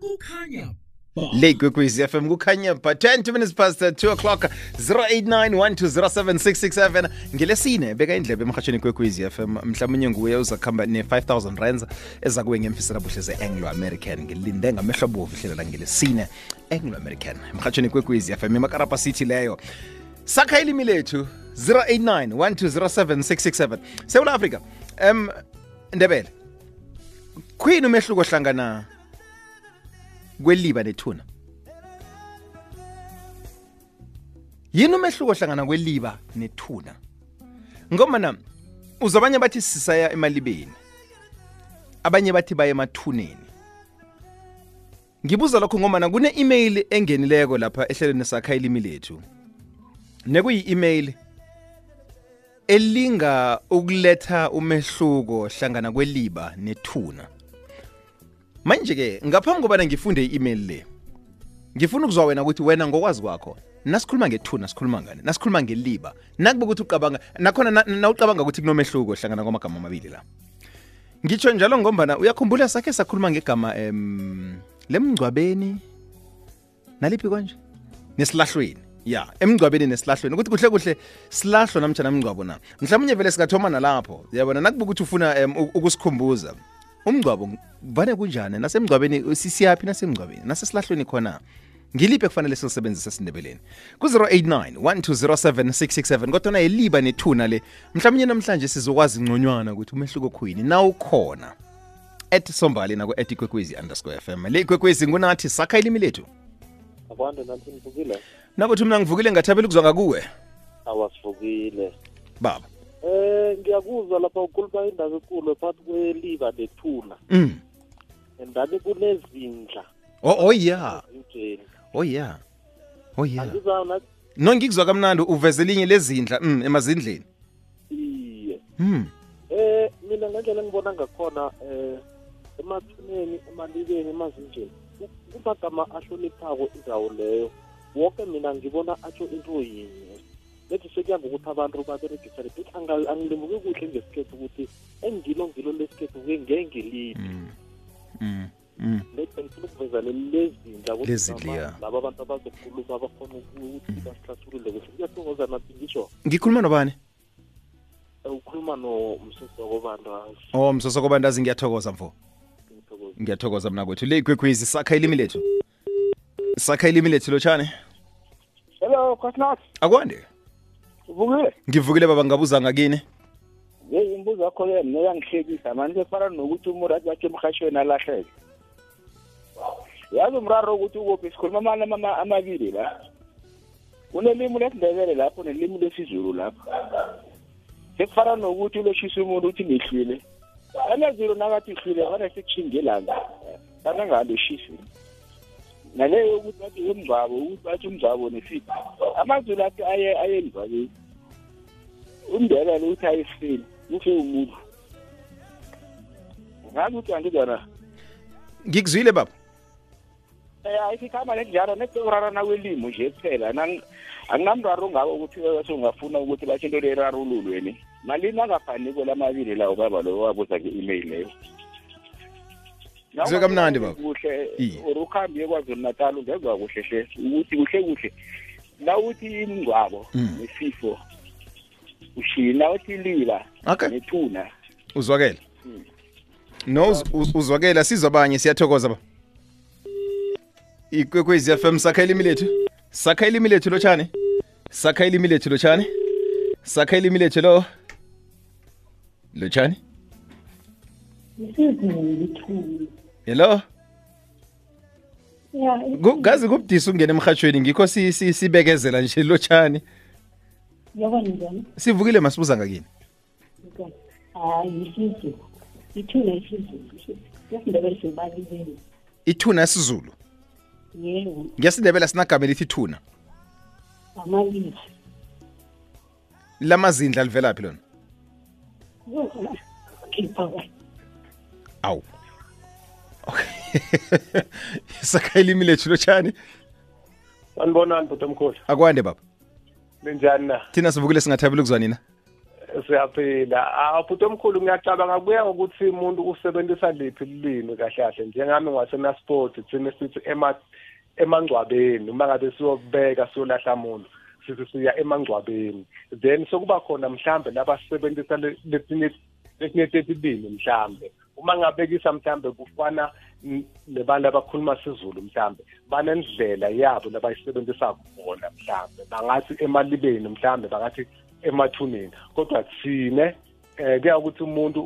kukhanya le kwekwezi fm kukhanya ba 20 minutes past 2 o'clock. 0891207667 ngelesine beka indlebe emhatshweni kwekwezi fm mhlawumunye nguye uza kuhamba ne-5000 rands eza kuwe ngemfisela buhle ze-anglo american ngilinde ngamehlo bovu ihlelela ngelesine anglo american emhatshweni kwekwezi fm emakarapa city leyo. Sakha ilimi lethu 0891207667 sewula africa um ndebele kwini umehluko hlangana kweliba nethuna. Yini umehluko hlangana kweliba nethuna? Ngomana uzwa abanye bathi sisaya emalibeni abanye bathi baya emathuneni. Ngibuza lokho ngomana kune-email engenileko lapha ehlelweni sakha ilimi lethu. Nekuyi-email elinga ukuletha umehluko hlangana kweliba nethuna. Manje-ke ngaphambi kobana ngifunde i-email le ngifuna ukuzwa wena ukuthi wena ngokwazi kwakho nasikhuluma ngethuna sikhuluma ngani? Nasikhuluma ngeliba. Nakuba ukuthi uqabanga nakhona na- nawucabanga ukuthi kunomehluko hlangana kwamagama amabili la. Ngitsho njalo ngombana uyakhumbula sakhe sakhuluma ngegama em lemngcwabeni? Naliphi konje nesilahlweni. Ya emngcwabeni nesilahlweni. Ukuthi kuhle kuhle silahlo namtshana mngcwabo na. Mhlawumnye vele singathoma nalapho. Yabona nakuba ukuthi ufuna em, u- ukusikhumbuza umngcwabo vane kunjani? Nasemngcwabeni sisiyaphi nasemngcwabeni? Nasesilahlweni khona. Ngiliphi kufanele silisebenzise esindebeleni? Ku-089 1207667 kodwa na yeliba nethuna le. Mhlawumnye namhlanje sizokwazi ngconywana ukuthi umehluko khuyini. Nawukhona at sombali naku-at ikwekwezi underscore fm le ikwekwezi ngunathi sakha ilimi lethu. Abantu nathi nivukile nakuthi mna ngivukile ngathabela ukuzwa ngakuwe? Awasivukile. Baba eh ngiyakuzwa lapha ukhuluma indaba enkulu phakathi kweliva nethuna. Mm. endani kunezindla. Oh, oh ya ezintsheni oh ya oh ya angizana no ngikuzwa kamnandi uveze linye lezindla mm, emazindleni. Iye. Mm. eh mina ngendlela engibona ngakhona eh emathuneni emalibeni emazinjeni ku- kumagama ahloniphako indawo leyo. Wonke mina ngibona atsho into yinye lethi sekuya ngokuthi abantu baberegisane but anga- angilimuki kuhle ngesikhethu ukuthi engilo ngilo lesikhethu ke ngengilibi Mm. Mm. Mm. lethwa ngifuna ukuveza Lezindla, laba- abantu abazokhuluma abafuna ukuthi basihlathulule kuhle. Kuyathokoza nathi ngisho ngikhuluma nobani? Eh, ukhuluma nomsosoko bandazi oh msoso bandazi ngiyathokoza mfo. Ngiyathokoza. Mna kwethu. Le igwegwezi sakha ilimi lethu. Sakha ilimi lethu lotshane Hello, cosnot akwande Uvukile? ngivukile baba ngabuza ngakini Yeyi imbuzo yakho ke mina yangihlekisa manje sefana nokuthi umuntu athi bathi emhashweni alahleke. Yazi umraro ukuthi ukuphi sikhuluma amanye ama- amabili la. Kunelimi lesindebele lapho nelimi lesizulu lapho. Sekufana nokuthi uloshisa umuntu uthi ngihlwile. Amazulu nakathi ihlwile fana sekushinge langa. Kana ngaloshisi. Naleyo ukuthi bathi umngcwabo ukuthi bathi umngcwabo nesiphi amazulu athi aye aye emngcwabeni umndebele uthi ayesifeni ufe umuntu. Ngazi ukuthi angizona ngikuzwile baba. Um ayisikhamba nenjalo nekurarana kwelimo nje kuphela. Anginamraro ngako ukuthi sungafuna ukuthi bathi into lerarululwe ni. Malini angafaniko lamabili lawo baba lo wabuza nge-email leyo? Kuzwe kamnandi, baba. kuhle Iye. or ukhambi kwazulu natal ungezwa kuhle hle ukuthi kuhle kuhle. Nawuthi imngcwabo Mm. nesifo ushili nawuthi iliba okay. nethuna. Uzwakele. Mm. no uz- uz- uzwakele sizwa abanye siyathokoza ba ikwekwezi fm sakha ilimi lethu. Sakha ilimi lethu lotshane sakha ilimi lethu lotshane sakha ilimi lethu lo lotshane hello? Ya Ku- kazi kubudisi ungena emhatshweni ngikho si- si- sibekezela nje lotshane yabona njani? Sivukile masibuza ngakini. isiZulu ithuna isiZulu yasindebele sibalibeni ithuna yasizulu yebo. Ngesindebela sinagama elithi thuna amabili lamazindla livelaphi lona? Awu. Okay. Sakha ilimi lethu lotshani? Sanibonani bhuti omkhulu akwande baba. Linjani na? Thina sivukile singathabela ukuzwa nina siyaphila abhuti omkhulu ngiyacabanga kuya ngokuthi umuntu usebenzisa liphi ilimi kahle kahle. Njengami ngwasenasport thina sithi ema emangcwabeni. Uma ngabe siyobeka siyolahla umuntu sithi siya emangcwabeni. Then sokuba khona mhlambe labasebenzisa lesinye lesinye tetilimi mhlambe. Uma ngabekisa mhlambe kufana nebantu abakhuluma sizulu mhlambe banendlela yabo labayisebenzisa khona mhlambe. Bangathi emalibeni mhlambe bangathi emathuneni. Kodwa thine eh kuya ukuthi umuntu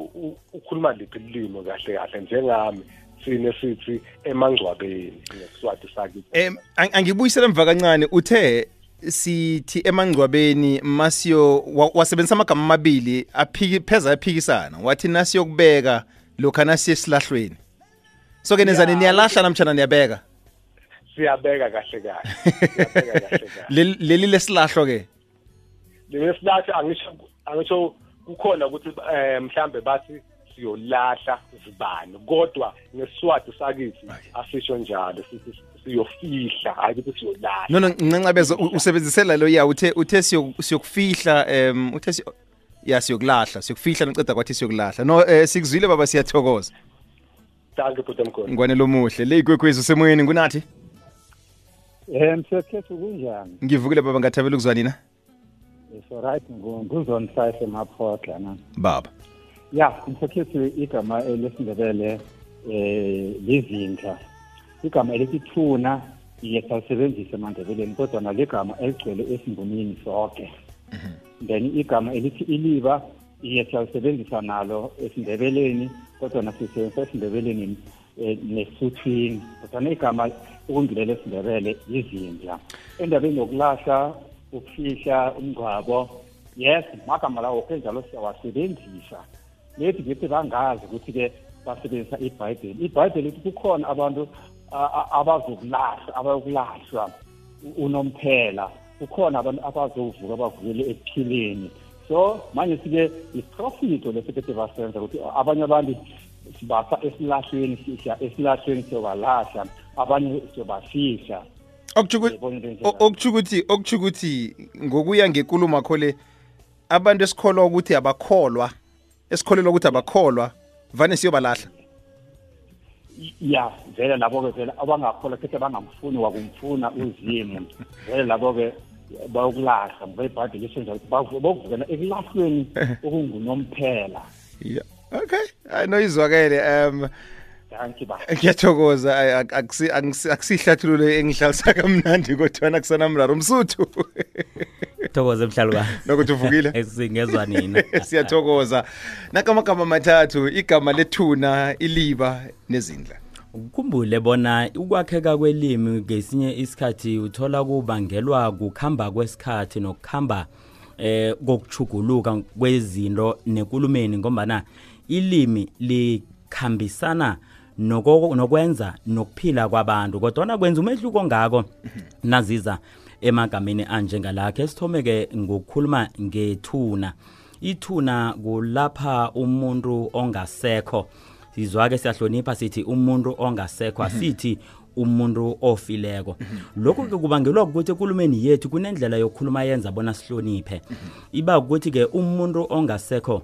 ukhuluma liphi ilimi kahle kahle njengami sine sithi emangcwabeni. Ngesiswati sakithi. Em ang- angibuyisele emva kancane uthe sithi emangcwabeni masiyo wa- wasebenzisa amagama amabili aphiki pheza aphikisana. Wathi nasiyokubeka lokho nasiye esilahlweni so ke nenzani niyalahla namtjana niyabeka? Siyabeka kahle kahle. Siyabeka kahle kahle. Leli- leli lesilahlo ke? Lesilathi angisho angisho kukhona ukuthi eh mhlambe bathi siyolahla zibani kodwa ngesiswati sakithi asisho njalo sithi siyofihla hayi ukuthi siyolahla. No no ncancabeza u- usebenzisela lo ya uthe uthe siyo- siyokufihla em uthe siyo- ya siyokulahla siyokufihla noceda kwathi siyokulahla no eh, sikuzwile baba siyathokoza thank bhuti omkhulu ngwanelo muhle le ikwekhwezi usemoyeni ngunathi Eh msekhethu kunjani? ngivukile baba ngathabela ukuzwa nina It's alright emaphotla na. baba Ya, msekhethu igama lesindebele eh lizinhla. Igama elithuna iyesalisebenzisa emandebeleni kodwa naligama eligcwele esimbonini sonke. Then igama elithi iliba iyesalisebenzisa nalo esindebeleni kodwa nasisebenzisa esindebeleni eh, nesuthwini kodwa igama ukungilele esindebele izindla endabeni yokulahla ukufihla umngcwabo yes magama lawo kenjalo siyawasebenzisa. Lethi ngithi bangazi ukuthi-ke basebenzisa ibhayibheli. Ibhayibheli lithi kukhona abantu abazokulahla abayokulahlwa unomphela. Kukhona abantu abazovuka bavukele ekuphileni. So manje sike iprofito lesikade basenza ukuthi abanye abantu sibapha esilahlweni sihla esilahlweni siyobalahla abanye siyobafihla. Okujukuthi okujukuthi ngokuya ngenkulumo akho le abantu esikholwa ukuthi abakholwa esikholelwa ukuthi abakholwa vane siyobalahla. ya vele labo-ke vele abangakholwa khethe bangamfuni wakumfuna uzimu. Vele labo-ke bayokulahla ngoba ibhayibheli lisenza bokuvukela ekulahlweni okungunomphela. Ya okay. Hayi noyizwakele um ngiyathokoza. Akusihlathulule engihlalisa kamnandi kodwana kusanamraro msuthu. thokoze mhlalukani nokuthi uvukile? Esingezwa nina. Siyathokoza. Nakamagama mathathu igama lethuna iliba nezindla. Ukhumbule bona ukwakheka kwelimi ngesinye isikhathi uthola kubangelwa kukhamba kwesikhathi nokukhamba eh kokuchuguluka kwezinto nenkulumeni ngombana ilimi likhambisana nokwenza nokuphila kwabantu kodwa kwenza umehluko ngako naziza. Emagameni anjengalakhe sithomeke ngokukhuluma ngethuna. Ithuna kulapha umuntu ongasekho. Sizwa-ke siyahlonipha sithi umuntu ongasekho asithi umuntu ofileko. Lokhu-ke kubangelwa ukuthi ekulumeni yethu kunendlela yokukhuluma yenza bona sihloniphe. Iba ukuthi-ke umuntu ongasekho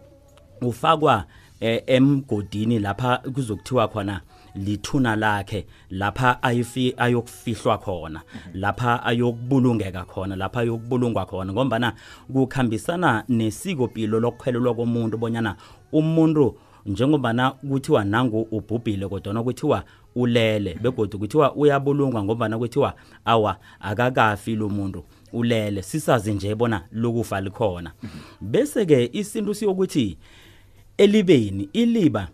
ufakwa eh, emgodini lapha kuzokuthiwa khona lithuna lakhe lapha ayifi ayokufihlwa khona lapha ayokubulungeka khona lapha ayokubulungwa khona. Ngombana kukhambisana nesikopilo lokukhwelelwa komuntu bonyana umuntu njengobana kuthiwa nangu ubhubhile kodwana kuthiwa ulele begodwa kuthiwa uyabulungwa ngombana kuthiwa awa akakafi lo muntu ulele. Sisazi nje bona lokufa likhona. Bese-ke isintu siyokuthi elibeni iliba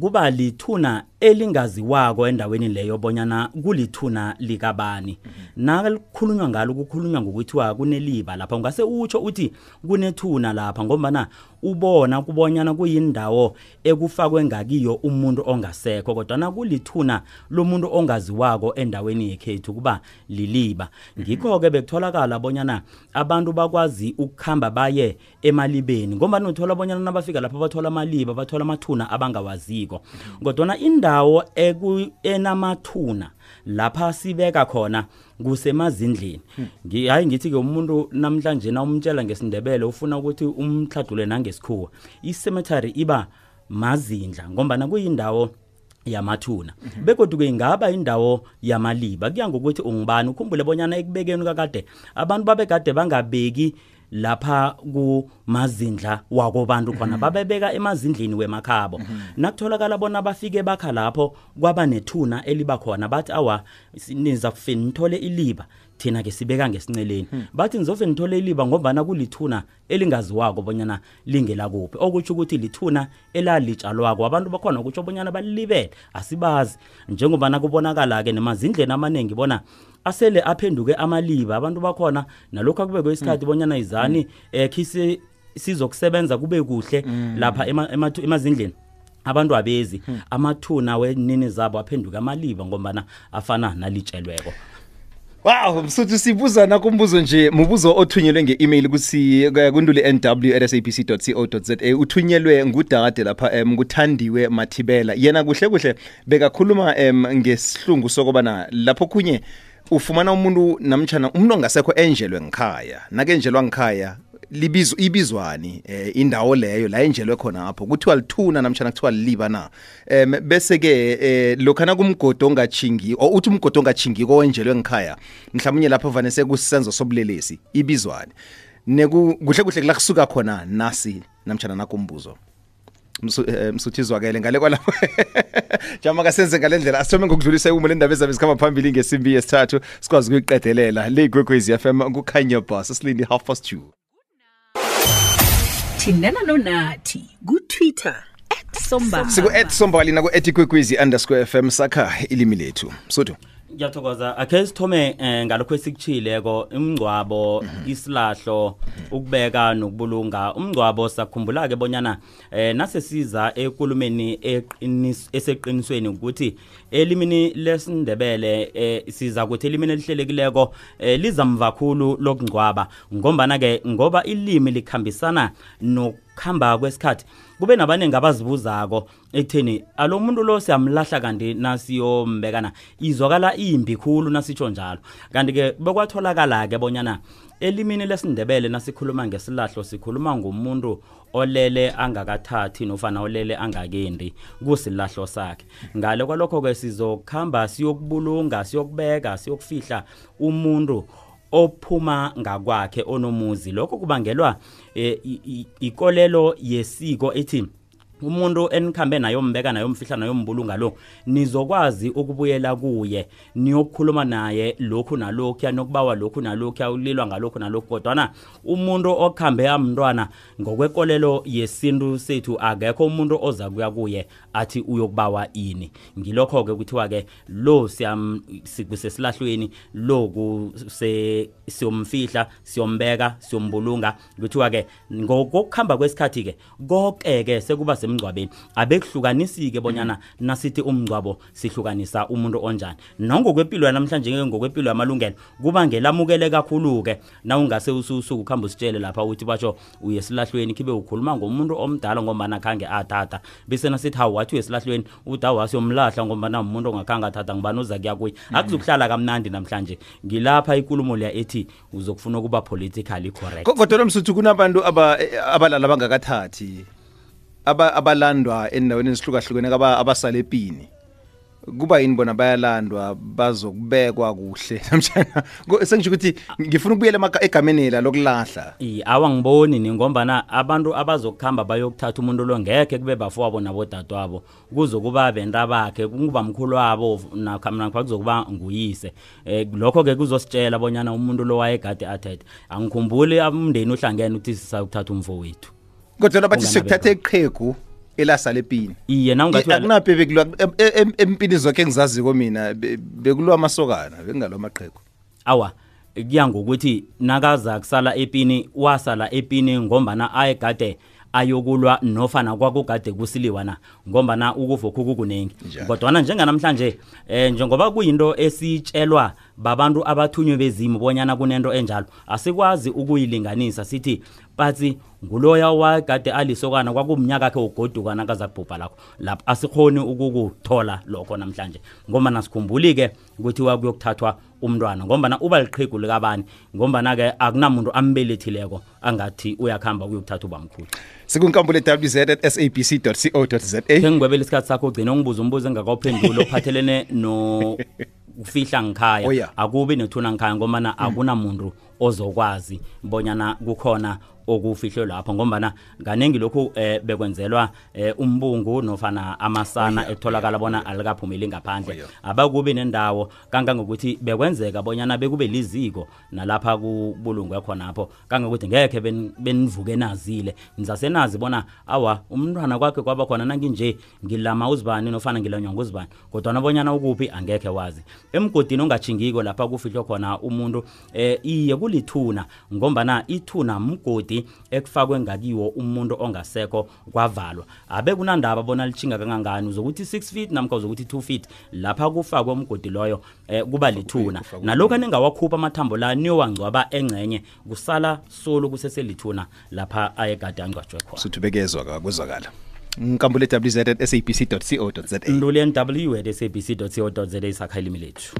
kuba lithuna elingaziwako endaweni leyo bonyana kulithuna likabani. Nalikhulunywa ngalo kukhulunywa ngokuthiwa kuneliba lapha. Ungase utsho uthi kunethuna lapha ngombana ubona kubonyana kuyindawo ekufakwe ngakiyo umuntu ongasekho kodwana kulithuna lomuntu ongaziwako endaweni yekhethu kuba liliba ngikho-ke bekutholakala bonyana abantu bakwazi ukukhamba baye emalibeni ngombana uthola bonyana nabafika lapho bathola amaliba bathola amathuna abangawaziko. Kodwana indawo indawo eku- enamathuna lapha sibeka khona kusemazindleni Ngi- hayi ngithi ke umuntu namhlanje na umtshela ngesindebele ufuna ukuthi umhladule nangesikhuwa icemetery iba mazindla ngombana kuyindawo yamathuna. Begodwa ke ingaba indawo yamaliba kuya ngokuthi ungibani ukhumbule bonyana ekubekeni kakade abantu babekade bangabeki lapha kumazindla wakobantu khona babebeka emazindleni wemakhabo. Nakutholakala bona bafike bakha lapho kwaba nethuna eliba khona bathi awa si- niza kufeni nithole iliba. Thina ke sibeka ngesinceleni. Bathi nizofeni nithole iliba ngombana kulithuna elingaziwako bonyana lingela kuphi. Okutsho ukuthi lithuna elalitshalwako abantu bakhona ukutsho bonyana balilibele. Asibazi. Njengobana kubonakala-ke nemazindleni amaningi bona asele aphenduke amaliba. Abantu bakhona nalokhu akubekwe isikhathi bonyana izani um khise sizokusebenza kube kuhle lapha ema- emathu- emazindleni. Abantu abezi. Amathuna wenini zabo aphenduke amaliba ngombana afana nalitshelweko Wow, msuthu sibuzana kumbuzo nje. Mubuzo othunyelwe nge-email kusi kunduli nw@sabc.co.za uthunyelwe ngudade lapha em kuthandiwe Mathibela. Yena kuhle kuhle bekakhuluma em ngesihlungu sokubana lapho kunye ufumana umuntu namtjana umuntu ongasekho enjelwe ngikhaya nakenjelwa ngikhaya libizo ibizwani eh, indawo leyo la enjelwe khona apho. Kuthiwa lithuna namtjana kuthiwa liliba na? Em bese ke eh, lokhana kumgodo ongachingi o uthi umgodo ongachingi kowenjelwe ngikhaya mhlawumnye lapho vane sekusenzo sobulelesi ibizwani. Neku kuhle kuhle kula kusuka khona nasi namtjana nakumbuzo. Msu- eh, msuthizwakele ngale kwalapho jama kasenze ngale ndlela. Asithome ngokudlulisa umo lendaba ezabe zikhamba phambili ngesimbi yesithathu sikwazi ukuyiqedelela. Le igwekwezi fm kukhanya bus silindi half past two. Thindana nonathi kutwitter. @sombana. Siku-at sombali naku-at igwekwezi underscore fm sakha ilimi lethu. Msuthu ngiyathokoza. Akhe sithome eh, ngalokho esikuchileko umngcwabo isilahlo ukubeka nokubulunga. Umngcwabo sakhumbula ke bonyana eh nasesiza ekulumeni eqinis- eseqinisweni ukuthi elimini lesindebele eh siza kuthi elimini elihlelekileko eh lizamvakhulu lokungcwaba. Ngombana ke ngoba ilimi likhambisana nokuhamba kwesikhathi kube nabaningi abazibuzako ekutheni alo muntu lo siyamlahla kanti nasiyombekana izwakala imbi khulu nasitsho njalo. Kanti-ke bekwatholakala-ke bonyana elimini lesindebele nasikhuluma ngesilahlo sikhuluma ngomuntu olele angakathathi nofana olele angakendi kusilahlo sakhe. Ngale kwalokho-ke sizokuhamba siyokubulunga siyokubeka siyokufihla umuntu ophuma ngakwakhe onomuzi. Lokho kubangelwa eh, i- i- ikolelo yesiko ethi umuntu enikhambe nayombeka nayomfihla nayombulunga lo nizokwazi ukubuyela kuye niyokukhuluma naye lokhu nalokhuya nokubawa lokhu nalokhuya ulilwa ngalokhu nalokhu. Kodwana umuntu okhambe amntwana ngokwekolelo yesintu sethu akekho umuntu oza kuya kuye athi uyokubawa ini. Ngilokho-ke kuthiwa-ke lo sikusesilahlweni lo siyomfihla siyombeka siyombulunga. Kuthiwa-ke ngokuhamba kwesikhathi-ke konke-ke sekuba semngcwabeni abekuhlukanisike bonyana nasithi umngcwabo sihlukanisa umuntu onjani. Nangokwempilo yanamhlanje ngokwempilo yamalungelo kuba ngelamukele kakhulu-ke na ungase ususuke ukuhamba usitshele lapha uthi batsho uye esilahlweni khibe ukhuluma ngomuntu omdala ngombana khange athatha. Bese nasithi hawu wathi uye esilahlweni uthi awu asiyomlahla ngombana umuntu ongakhange athatha ngibani uza kuya kuye. Akuzukuhlala kamnandi namhlanje. Ngilapha ikulumo leya ethi uzokufuna ukuba politically correct. Ko- kodwa msuthu kunabantu aba- abalala bangakathathi abalandwa endaweni ezihlukahlukene aba abasala epini kuba yini bona bayalandwa bazokubekwa kuhle? Namtshana Ko- sengisho ukuthi ngifuna ukubuyela emaka- egameni la lokulahla. I awangiboni ningombana abantu abazokuhamba bayokuthatha umuntu lo ngekhe kube bafowabo nabodadewabo. Kuzokuba benta bakhe kuba mkhulu wabo nakha nakha kuzokuba nguyise. Eh lokho ke kuzositshela bonyana umuntu lo wayegade athethe. Angikhumbuli umndeni uhlangene uthi sisayokuthatha umfowethu. Kodwa bathi Unganabe sekuthatha iqhegu elasala epini iye nawungathi uya- akunaphi bekulwa em- em- empini zonke engizaziko mina be- bekulwa amasokana bekungalwa amaqhegu. Awa kuya ngokuthi nakaza kusala epini wasala epini ngombana ayegade ayokulwa nofana kwakugade kusiliwa na ngombana ukufokhu kukunengi. Njalo. kodwana njenganamhlanje eh njengoba kuyinto esitshelwa babantu abathunywe bezimu bonyana kunento enjalo. Asikwazi ukuyilinganisa sithi patsi nguloya wakade alisokana kwakumnyaka akhe ugoduka nakaza kubhubha lakho. Lapho asikhoni ukukuthola lokho namhlanje. Ngombana sikhumbuli-ke kuthiwa kuyokuthathwa umntwana ngombana uba liqhegu likabani ngombana-ke akunamuntu ambelethileko angathi uyakuhamba kuyokuthatha ubamkhulu. Sikunkambule wz at sabc co za khe ngigwebela isikhathi sakho ugcine ungibuza umbuzo engakawuphendula ophathelene no kufihla Oh, ngikhaya yeah. akubi nethuna ngikhaya ngomana akunamuntu ozokwazi bonyana kukhona okufihlwe lapho ngombana kaningi lokhu eh, bekwenzelwa eh, umbungu nofana amasana ekutholakala bona alikaphumeli ngaphandle. Abakubi nendawo kangangokuthi bekwenzeka bonyana bekube liziko nalapha kubulungwe khonapho. Kangokuthi ngekhe ben- benivuke nazile. Nizasenazi bona awa umntwana kwakhe kwaba khona nanginje ngilama uzibani nofana ngilanywa nguzibani kodwa nabonyana ukuphi angekhe wazi. Emgodini ongajingiko lapha kufihlwe khona umuntu eh iye kulithuna ngombana ithuna mgodi ekufakwe ngakiwo umuntu ongasekho kwavalwa. Abe kunandaba bona lichinga kangangani? Uzokuthi 6 feet namkha uzokuthi 2 feet? Lapha kufakwe umgodi loyo eh, kuba lithuna. nalokhu aningawakhupha amathambo la niyowangcwaba engcenye kusala solo kuseselithuna lapha ayegade angcwatshwe khona. Suthi bekezwa kakwezwakala nkambule wz at sabc co za nduli nw at sabc co za isakhayilimi lethu